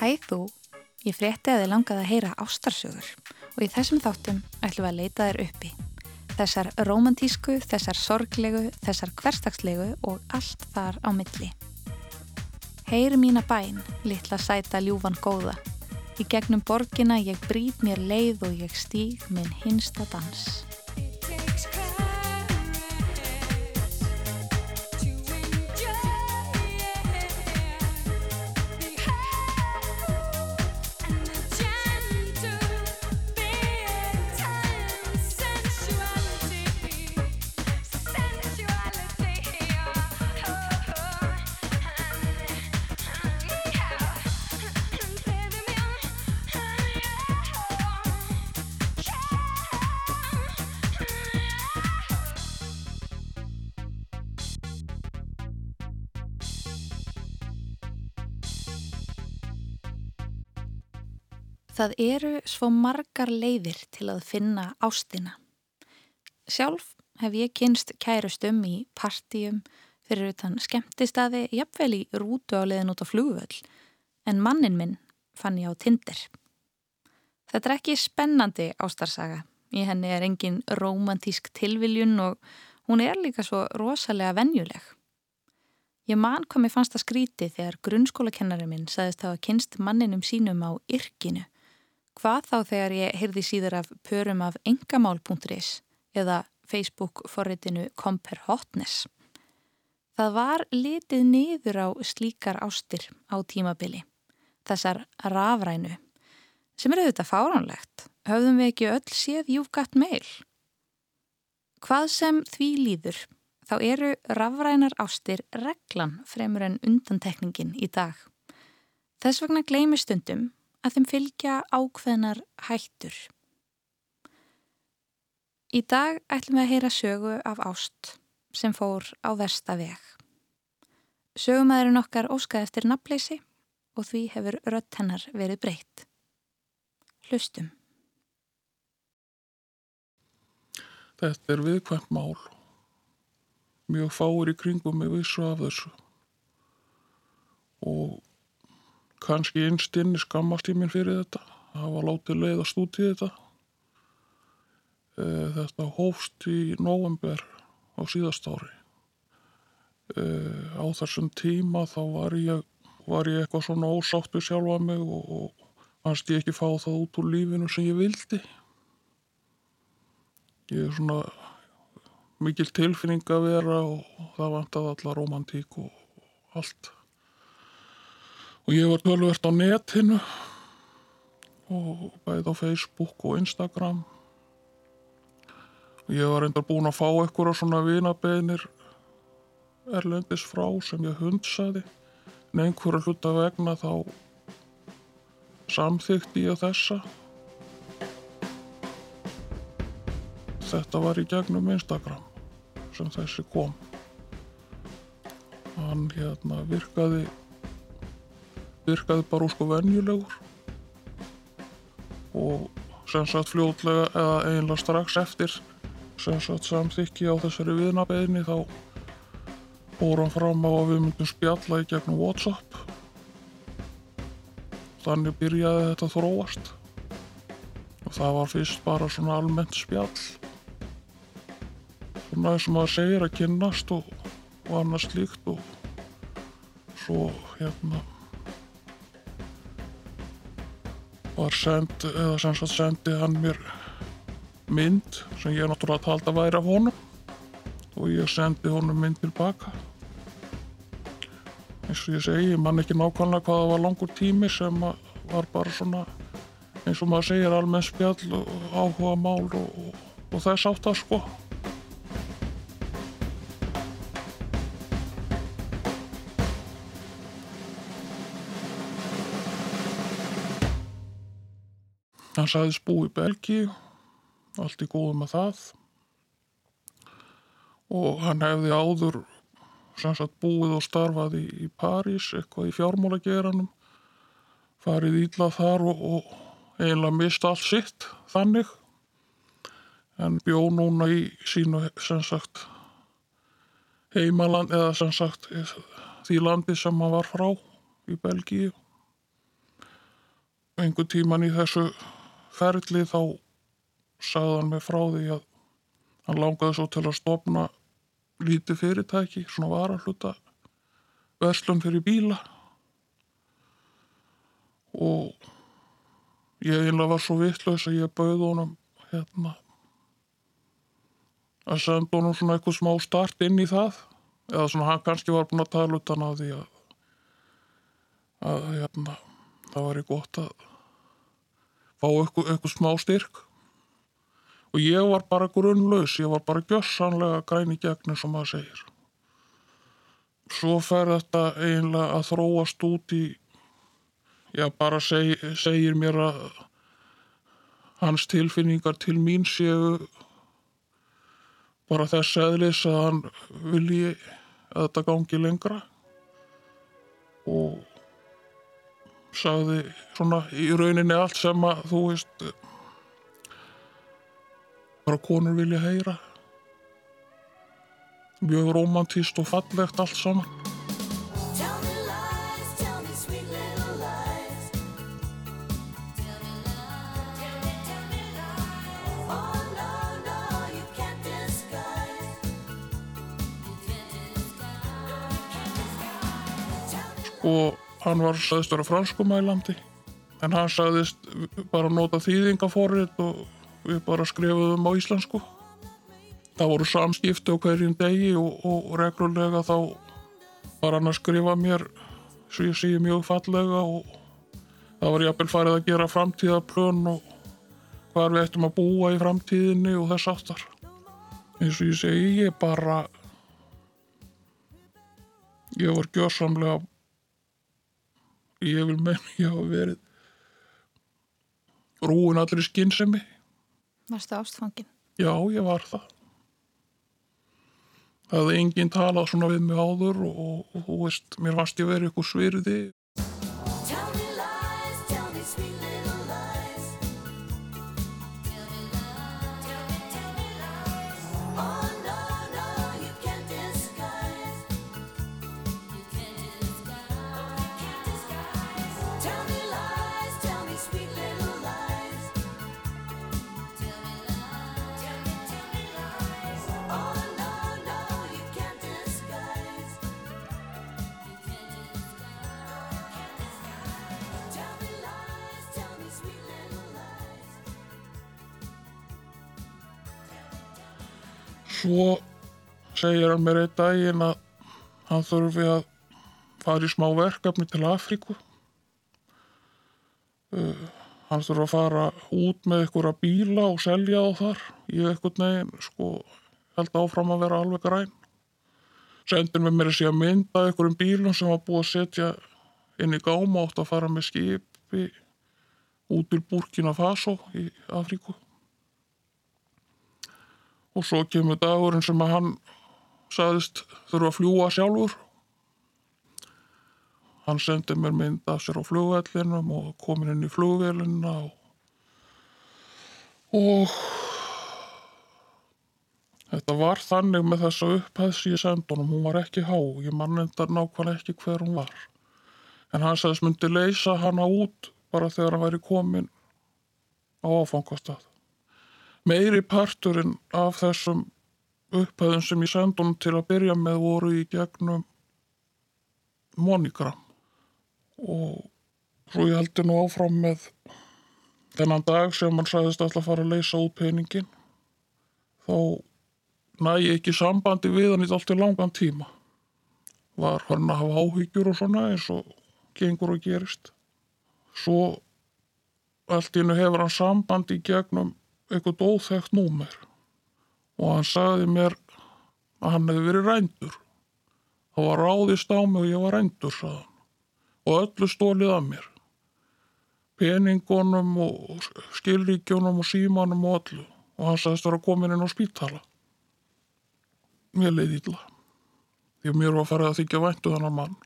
Hæ þú, ég frétti að þið langaði að heyra ástarsögur og í þessum þáttum ætlum við að leita þér uppi. Þessar romantísku, þessar sorglegu, þessar hverstagslegu og allt þar á milli. Heyri mína bæn, litla sæta ljúfan góða. Í gegnum borgina ég brýt mér leið og ég stíg minn hinsta dans. Það eru svo margar leiðir til að finna ástina. Sjálf hef ég kynst kærustum í partíum fyrir utan skemmtistaði jafnvel í rútu á leiðin út á flugvöld en mannin minn fann ég á Tinder. Þetta er ekki spennandi ástarsaga. Í henni er engin romantísk tilviljun og hún er líka svo rosalega venjuleg. Ég man hvað mér fannst að skríti þegar grunnskólakennari minn saðist að hafa kynst manninum sínum á yrkinu Hvað þá þegar ég heyrði síður af pörum af engamál.is eða Facebook-forritinu Compare Hotness. Það var litið niður á slíkar ástir á tímabili, þessar rafrænu, sem er auðvitað fáránlegt. Höfðum við ekki öll séð Got Mail? Hvað sem því líður, þá eru rafrænar ástir reglan fremur en undantekningin í dag. Þess vegna gleimi stundum að þeim fylgja ákveðnar hættur. Í dag ætlum við að heyra sögu af ást sem fór á versta veg. Sögumæðurinn okkar óskaði eftir nafleysi og því hefur rött hennar verið breytt. Hlustum. Þetta er viðkvæmt mál. Mjög fáir í kringum með vissu af þessu. Og kannski einstinni skammast ég minn fyrir þetta það var látið leiðast út í þetta. E, þetta hófst í november á síðast ári. E, á þessum tíma þá var ég var ég eitthvað svona ósáttu sjálfa mig og, og fannst ég ekki fá það út úr lífinu sem ég vildi. Ég er svona mikil tilfinning að vera og það vant að alla romantík og allt og ég var tölvert á netinu. Og bæði á Facebook og Instagram. Og ég var reyndar búin að fá eitthvað svona vinabeðnir erlendis frá sem ég hundsaði. En einhverju hluta vegna þá samþykti ég þessa. Þetta var í gegnum Instagram sem þessi kom. Hann hérna virkaði virkaði bara úr sko venjulegur. Og sem sagt fljótlega eða eiginlega strax eftir sem sagt samþykki á þessari viðnabeginni þá fór hann fram á að við myndum spjalla í gegnum Whatsapp. Þannig byrjaði þetta þróast. Og það var fyrst bara svona almennt spjall. Svona eins og maður segir að kynnast og, og annars líkt og svo hérna var send, eða sem sagt sendi hann mér mynd sem ég náttúrulega taldi að væri af honum. Og ég sendi honum mynd tilbaka. Eins og ég segi, ég man ekki nákvæmlega hvað það var langur tími sem var bara svona eins og maður segir almenn spjall og áhuga mál og, og, og þess átt að sko Hann sagðist bú í Belgíu, allt í góðu með það. Og hann hefði áður sagt, búið og starfaði í, í París, eitthvað í fjármálageranum, farið ílað þar og, og eiginlega mista allt sitt þannig. En bjó núna í sínu sagt, heimaland eða sagt, því landi sem hann var frá í Belgíu. Einhver tíman í þessu ferli þá sagði hann mig frá því að hann langaði svo til að stopna lítið fyrirtæki, svona varahluta verslun fyrir bíla. Og ég einlega var svo vittlaus að ég bauð honum hérna að senda honum svona eitthvað smá start inn í það. Eða svona hann kannski var búin að tala utan á því að, að hérna, það var í gott að fá eitthvað, smá styrk. Og ég var bara grunnlaus, ég var bara gjössanlega græn í gegn eins og maður segir. Svo fer þetta eiginlega að þróast út í já bara seg, segir mér að hans tilfinningar til mín séu bara þess eðlis að hann vilji að þetta gangi lengra. Og sagði svona í rauninni allt sem að þú veist bara konur vilja heyra. Mjög romantíst og fallegt allt saman. Oh og hann var sagðist vera franskumælandi en hann sagðist bara nota þýðingaforrið og við bara skrifuðum á íslensku. Það voru samskipti á hverjum degi og, og reglulega þá var hann að skrifa mér svo ég sé mjög fallega og það var jafnvel farið að gera framtíðaplön og hvar við ættum að búa í framtíðinni og þess aftar. Eins og ég segi ég bara ég var gjörsamlega ég vil menn ég hafa verið rúin allir skinnsemi Varstu ástfangin? já ég var það. Það hefði enginn talað svona við mig áður og, og, og veist, mér fannst ég verið ykkur svirði segir hann mér einn daginn að hann þurfi að fara í smá verkefni til Afríku. Uh, hann þurfi að fara út með einhverja bíla og selja þá þar. Ég einhvern veginn sko held áfram að vera alveg græn. Sendir með mér að sé að mynda einhverjum bílum sem var búið að setja inn í gáma átt að fara með skipi út til Burkina Faso í Afríku. Og svo kemur dagurinn sem að hann sagðist þurfa að fljúa sjálfur. Hann sendi mér mynd af sér á flugvellinum og komin inn í flugvelina og, og þetta var þannig með þessa upphæð sem ég sendi honum, hún var ekki há. Ég mann endar nákvæmlega ekki hver hún var. En hann sagðist myndi leysa hana út bara þegar hann væri komin á áfangastað. Meiri parturinn af þessum upphæðum sem ég sendi honum til að byrja með voru í gegnum Monogram og svo ég heldur nú áfram með þennan dag sem hann sagðist alltaf að fara að leysa út peningin þá næ ekki sambandi við hann í allt í langan tíma. Var hann að hafa áhyggjur og svona eins og gengur og gerist. Svo allt í hennu hefur hann sambandi í gegnum eitthvað óþekkt númer og hann sagði mér að hann hefði verið rændur. Það var ráðist á mig og ég var rændur sagði hann. Og öllu stólið af mér. Peningunum og skilríkjunum og símanum og öllu. Og hann sagðist vera komin inn á spítala. Mér leiði illa. Því að mér var farið að þykja væntu þannig mann.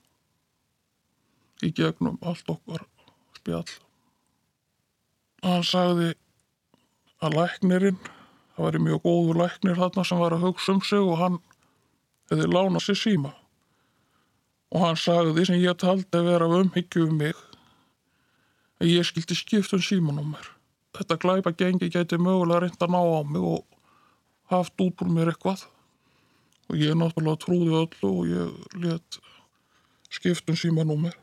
Í gegnum allt okkar spjall. Hann sagði að læknirinn það væri mjög góður læknir þarna sem var að hugsa um sig og hann hefði lánað sér síma og hann sagði sem ég taldi að vera umhyggju um mig að ég skildi skipt um símanúmer. Þetta glæpa gengi gæti mögulega reynd að ná á mig og haft út úr mér eitthvað. Og ég náttúrulega trúði öllu og ég let skipt um símanúmer.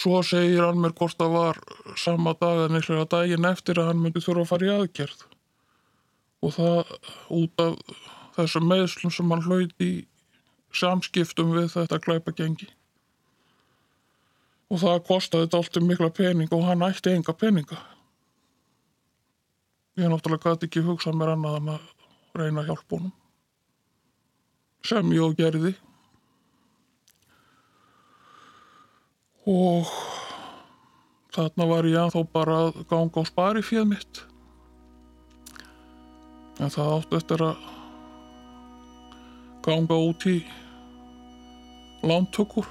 Svo segir hann mér hvort það var sama dag en eitthvað daginn eftir að hann myndi þurfa að fara í aðgerð. Og það út af þessum meðslum sem hann hlaut í samskiptum við þetta glæpa gengi. Og það kostaði þetta alltaf mikla pening og hann ætti enga peninga. Ég náttúrulega gæti ekki hugsað mér annað en að reyna honum. Sem ég og gerði. Og þarna var ég að þó bara að ganga á spari fjöð mitt. En það átti eftir að ganga út í lántökur.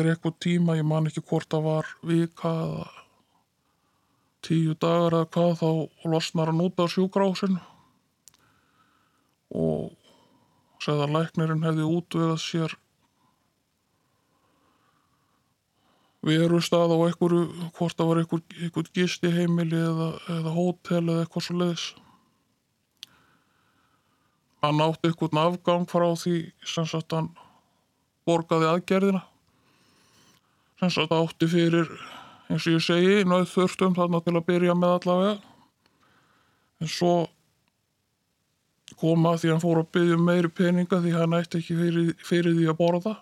Eftir eitthvað tíma, ég man ekki hvort það var vika eða tíu dagar eða hvað, þá losnar hann út af sjúkrásinu og segði að læknirinn hefði útvegað sér verustað á einhverju, hvort það var einhver, einhver gisti heimili eða, eða hótel eða eitthvað svo leiðis. Hann átti einhvern afgang frá því sem sagt hann borgaði aðgerðina sem sagt átti fyrir, eins og ég segi, náðu þurftum þarna til að byrja með allavega. En svo kom að því hann fór að byggja um meiri peninga því hann ætti ekki fyrir, fyrir því að borða.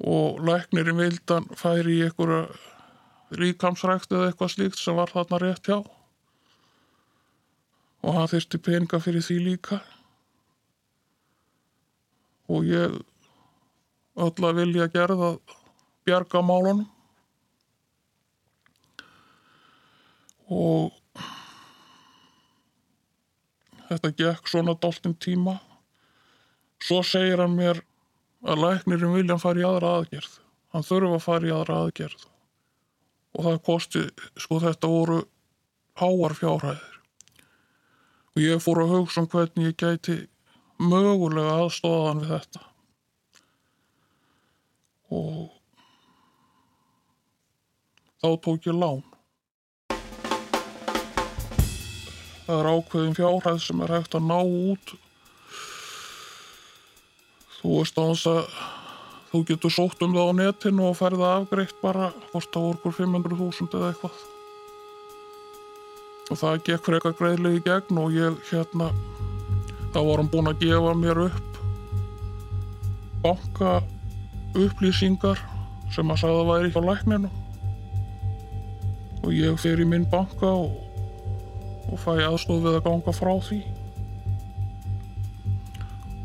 Og læknirinn vildan færi í einhverja ríkamsrækt eða eitthvað slíkt sem var þarna rétt hjá. Og hann þyrsti peninga fyrir því líka. Og ég öll að vilja gerða að bjarga málunum. Og þetta gekk svona dáltinn tíma. Svo segir hann mér að læknirinn vilja hann fara í aðra aðgerð. Hann þurfa að fara í aðra aðgerð. Og það kosti sko þetta voru háar fjárhæðir. Og ég fór að hugsa um hvernig ég gæti mögulega aðstóðan við þetta og þá tók ég lán. Það er ákveðin fjárhæð sem er hægt að ná út. Þú veist á þess að þú getur sótt um það á netinu og ferða afgreitt bara hvort á orkur 500.000 eða eitthvað. Og það gekk frekar greiðlega í gegn og ég hérna, þá var hann búinn að gefa mér upp banka upplýsingar sem að sagða væri hjá lækninu og ég fer í minn banka og, og fæ aðstof við að ganga frá því.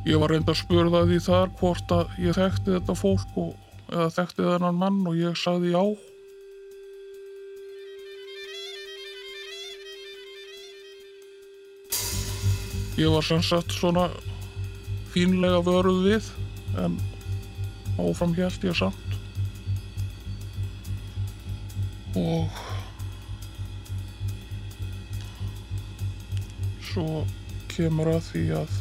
Ég var reynda að spurða því þar hvort að ég þekkti þetta fólk og, eða þekkti þennan mann og ég sagði já. Ég var sagt svona fínlega vöruð við en áfram hélt ég samt. Og svo kemur að því að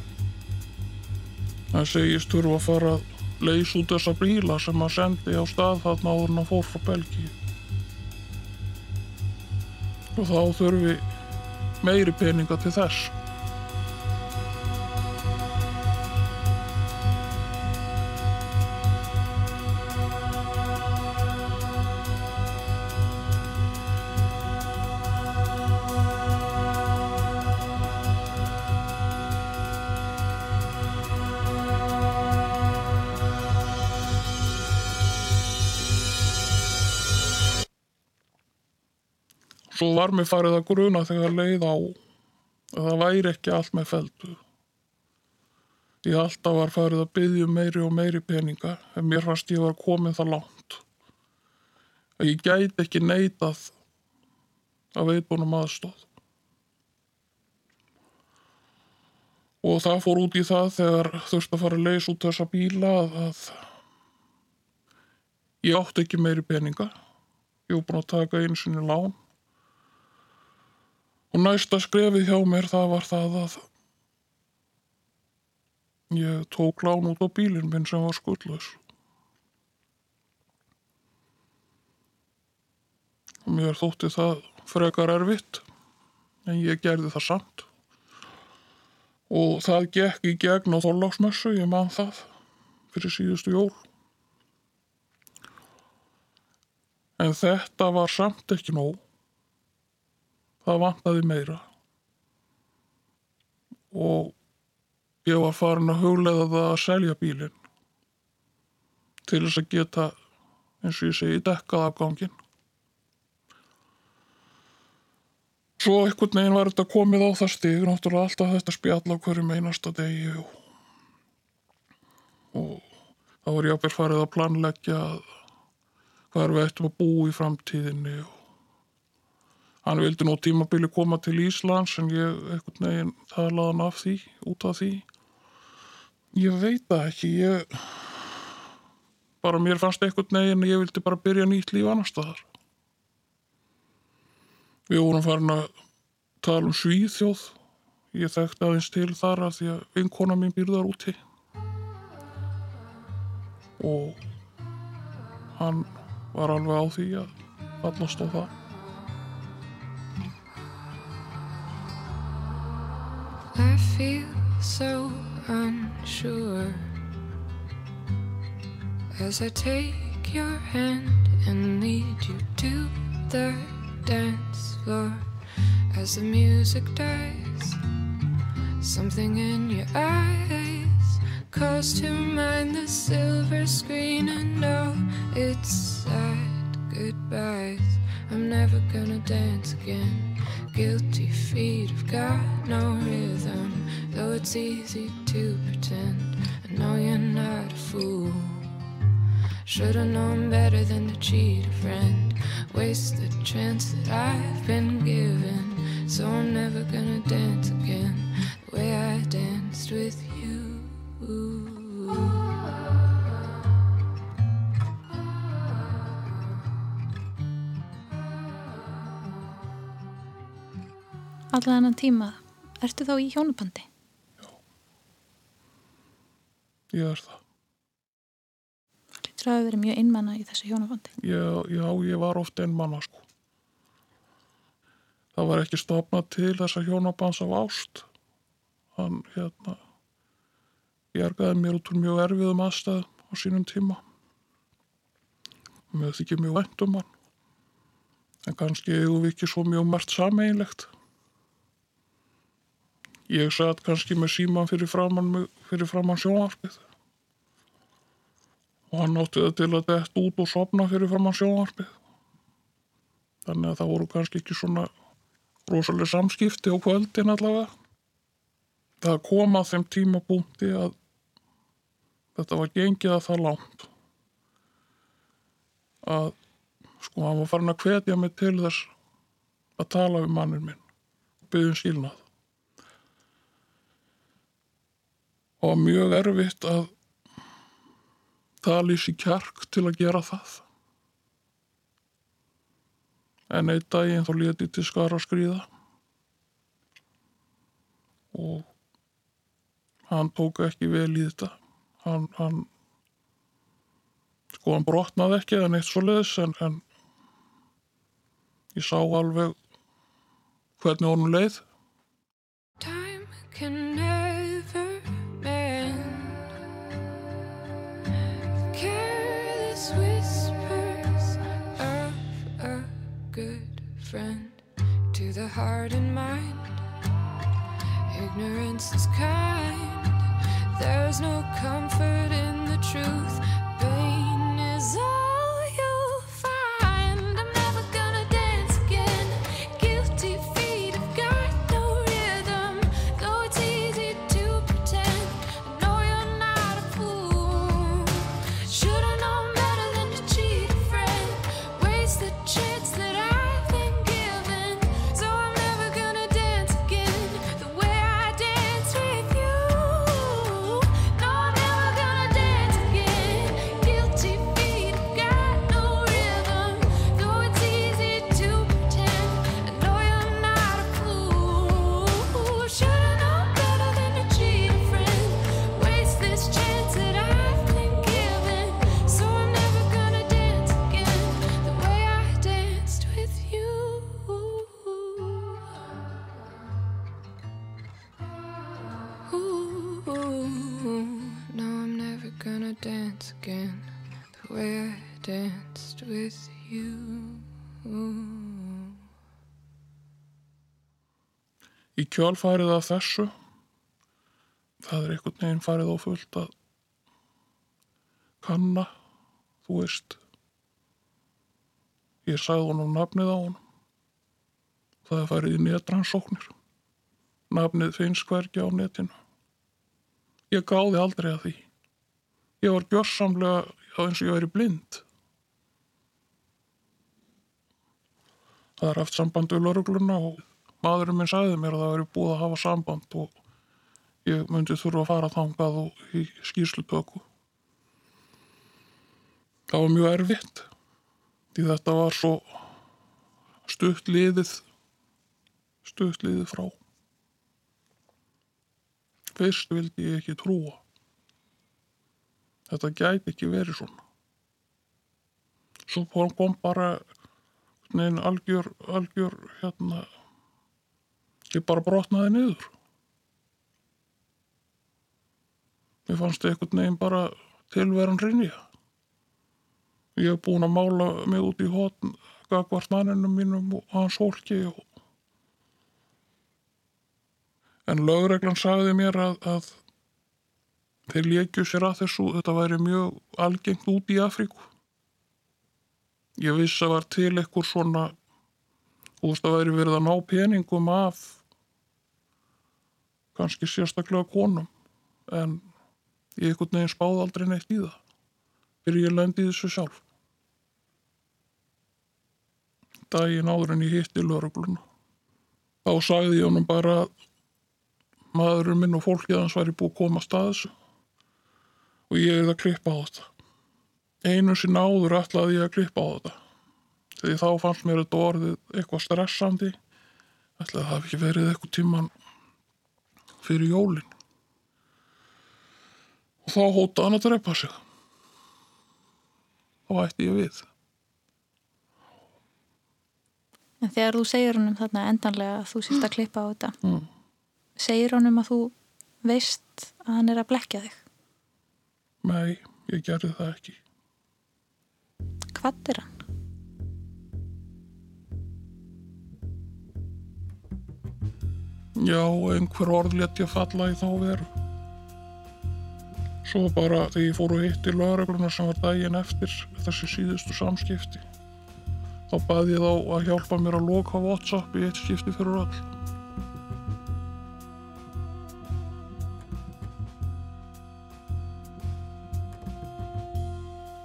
hann segist þurfa að fara að leysa út þessa bíla sem hann sendi á stað þarna áður en hann fór frá Belgíu. Og þá þurfi meiri peninga til þess var mér farið að gruna þegar leið á að það væri ekki allt með feldu. Ég alltaf var farið að byggja um meiri og meiri peninga en mér fannst ég var komin það langt. að ég gæti ekki neitað að veitbúnum aðstóð. Og það fór út í það þegar þurfti að fara að leysa út þessa bíla að, ég átti ekki meiri peninga. Ég var búin að taka einu sinni lán. Og næsta skrefið hjá mér það var það að ég tók lán út á bílinn minn sem var skuldlaus. Og mér þótti það frekar erfitt, en ég gerði það samt. Og það gekk í gegn á þorláksmessu, ég man það, fyrir síðustu jól. En þetta var samt ekki nóg. Það vantaði meira. Og ég var farin að huglega það að selja bílinn til þess að geta, eins og ég segi, dekkað afgangin. Svo einhvern veginn var þetta komið á það stig, náttúrulega alltaf þetta spjall á hverju meinasta degi og, og það var jáfnvel farið að planleggja hvað við ættum að búa í framtíðinni og hann vildi nú tímabili koma til Íslands en ég einhvern veginn talaði hann af því, út af því. Ég veit það ekki, ég bara mér fannst einhvern veginn að ég vildi bara byrja nýtt líf annar staðar. Við vorum farin að tala um Svíþjóð. Ég þekkti aðeins til þar að því að vinkona mín býrðar úti. Og hann var alveg á því að fallast á það. I feel so unsure as I take your hand and lead you to the dance floor as the music dies. Something in your eyes calls to mind the silver screen and all its sad goodbyes. I'm never gonna dance again. Guilty feet have got no rhythm, though it's easy to pretend. I know you're not a fool. Should've known better than to cheat a friend. Waste the chance that I've been given. So I'm never gonna dance again the way I danced with you. Alla þennan tíma, ertu þá í hjónabandi? Ég er það. Lítur að verið mjög einmanna í þessu hjónabandi. Ég, já, ég var oft einn manna sko. Það var ekki stopnað til þessa hjónabans af ást. Hann, hérna, ég ergaði mér út úr mjög erfiðum aðstæðum á sínum tíma. Mér þykir mjög vænt um hann. En kannski eigum við ekki svo mjög margt sameinlegt. Ég satt kannski með síman fyrir framann, fyrir framann sjónvarpið og hann átti það til að dett út og sopna fyrir framann sjónvarpið. Þannig að það voru kannski ekki svona rosalega samskipti á kvöldin allavega. Það kom að þeim tímabúndi að þetta var gengið að það langt. Að sko hann var farin að hvetja mig til þess að tala við mannin minn og byggðum skilnað. Og mjög erfitt að í sér kjark til að gera það. En einn daginn þá leti til skara skrýða og hann tók ekki vel í þetta. Hann, hann sko hann brotnaði ekki eða neitt svo leiðis en, en ég sá alveg hvernig honum leið. The heart and mind. Ignorance is kind. There's no comfort in the truth. Pain is all kjálfærið af þessu, það er einhvern veginn farið á fullt að kanna, þú veist. Ég sagði honum nafnið á honum. Það er farið í netransóknir. Nafnið finnst hvergi á netinu. Ég gáði aldrei að því. Ég var gjörsamlega eins og ég væri blind. Það er haft samband við laurugluna og maðurinn minn sagði mér að það væri búið að hafa samband og ég myndi þurfa að fara þangað og í skýrslutöku. Það var mjög erfitt því þetta var svo stutt liðið stutt liðið frá. Fyrst vildi ég ekki trúa. Þetta gæti ekki verið svona. Svo kom- bara neinn algjör, algjör hérna ég bara brotnaði niður. Mér fannst einhvern veginn bara tilveran rinja ég hef búin að mála mig út í hotn gagvart manninu mínum og hans hólki og... en lögreglan sagði mér að, að þeir lékju sér að þessu. Þetta væri mjög algengt út í Afríku. Ég vissi að var til eitthvað svona þú veist að væri verið að ná peningum af kannski sérstaklega konum en ég einhvern veginn spáði aldrei neitt í það fyrir ég lendi þessu sjálf. Daginn áður en ég hitti lögregluna þá sagði ég honum bara að maðurinn minn og fólkið hans væri búið að koma að staðis og ég er að klippa á þetta. Einu sinni áður ætlaði ég að klippa á þetta því þá fannst mér þetta orðið eitthvað stressandi ætlaði það hafi ekki verið eitthvað tíman fyrir jólin og þá hótaði hann að drepa sig þá ætti ég við En þegar þú segir honum þarna endanlega að þú sést að klippa á þetta, mm. segir honum að þú veist að hann er að blekja þig. nei, ég gerði það ekki Hvað er hann? Já, einhver orð let ég falla í þá veru svo bara þegar ég fór og hitti lögregluna sem var daginn eftir þessi síðustu samskipti þá baði ég þá að hjálpa mér að loka Whatsapp í eitt skipti fyrir öll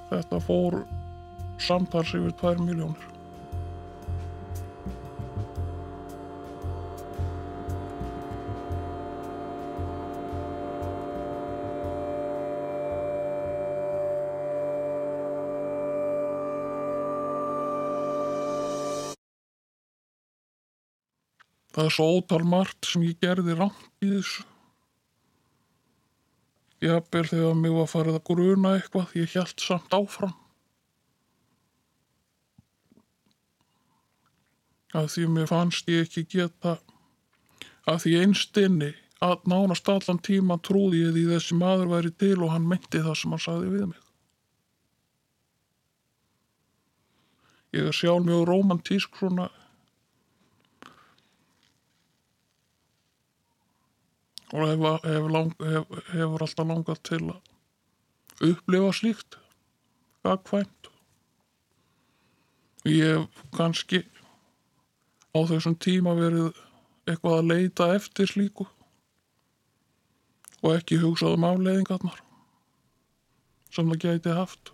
Þetta fór samtals yfir 2 miljónir. Það er svo ótal margt sem ég gerði rangt í þessu. Jafnvel þegar mig var farið að gruna eitthvað, ég hjælt samt áfram. Að því mér fannst ég ekki geta, að því einstinni að nánast allan tíma trúði ég því þessi maður væri til og hann meinti það sem hann sagði við mig. Ég er sjálf mjög romantísk svona og hef, hef hef, hefur alltaf langað til að upplifa slíkt gagkvæmt ég hef kannski á þessum tíma verið eitthvað að leita eftir slíku og ekki hugsað um afleiðingarnar sem það gæti haft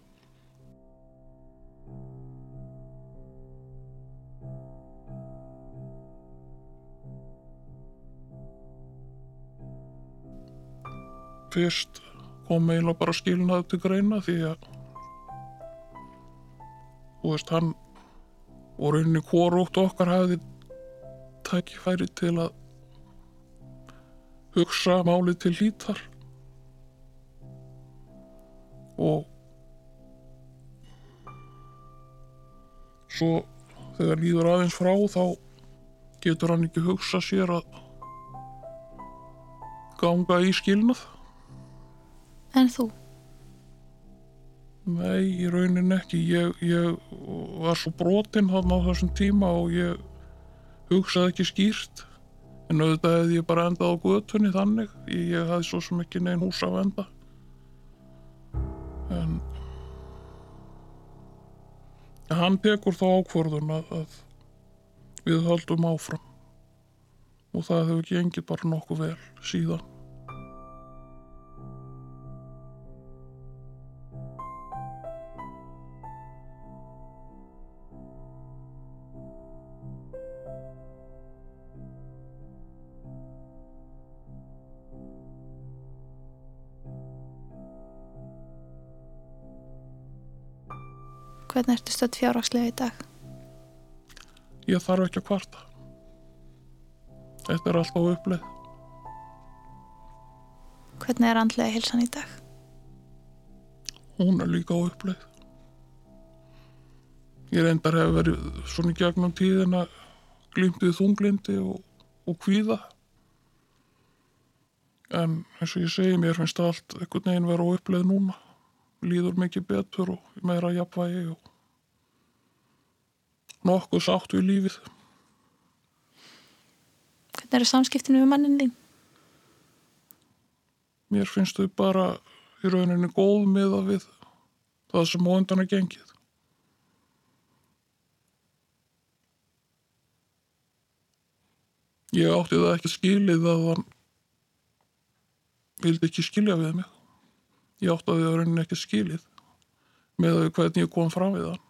fyrst kom eiginlega bara skilnaði til greina því að þú veist hann og rauninni hvorútt okkar hafði tækifæri til að hugsa málið til hlítar. Og svo þegar líður aðeins frá þá getur hann ekki hugsa sér að ganga í skilnað En þú? Nei, í raunin ekki. Ég, ég var svo brotinn þarna á þessum tíma og ég hugsaði ekki skýrt. En auðvitað hefði ég bara endað á götunni þannig. Ég, ég hafði svo sem ekki neinn hús að venda. En hann tekur þá ákvörðun að, að við höldum áfram. Og það hefur gengið bara nokkuð vel síðan. Hvernig ertu stödd fjárhagslega í dag? Ég þarf ekki að kvarta. Þetta er alltaf uppleið. Hvernig er andlega hilsan í dag? Hún er líka á uppleið. Ég reyndar hef verið svona gegnum tíðina glýmtið þunglindi og, og kvíða. En eins og ég segi, mér finnst allt einhvern veginn vera á uppleið núna. Líður mikið betur og meira jafnvægi og nokkuð sátt við lífið. Hvernig eru samskiptinu við mannin þín? Mér finnst þau bara í rauninni góð miða við það sem á undan er gengið. Ég átti það ekki skilið að hann vildi ekki skilja við mig. Ég átti það í rauninni ekki skilið með því hvernig ég kom fram við hann.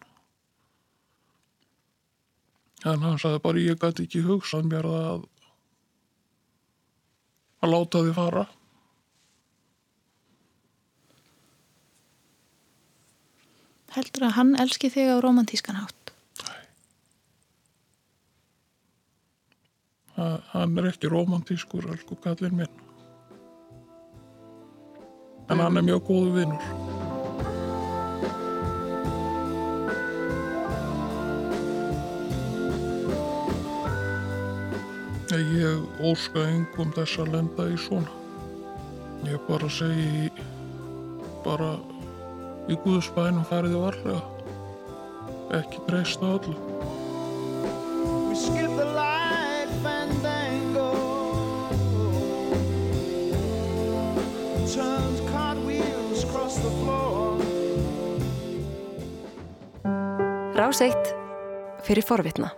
En hann sagði bara ég gæti ekki hugsað mér að að láta því fara. Heldur að hann elski þig á romantískan hátt? Ha- Hann er ekki romantískur, elsku kallinn minn. En hann er mjög góðu vinnur. Ég óska engum þess að lenda í svona. Ég bara segi bara í Guðsbænum fariði varlega. Ekki treysta öllu. We skip the light fandango. Turns cartwheels across the floor. Rás 1 fyrir forvitna.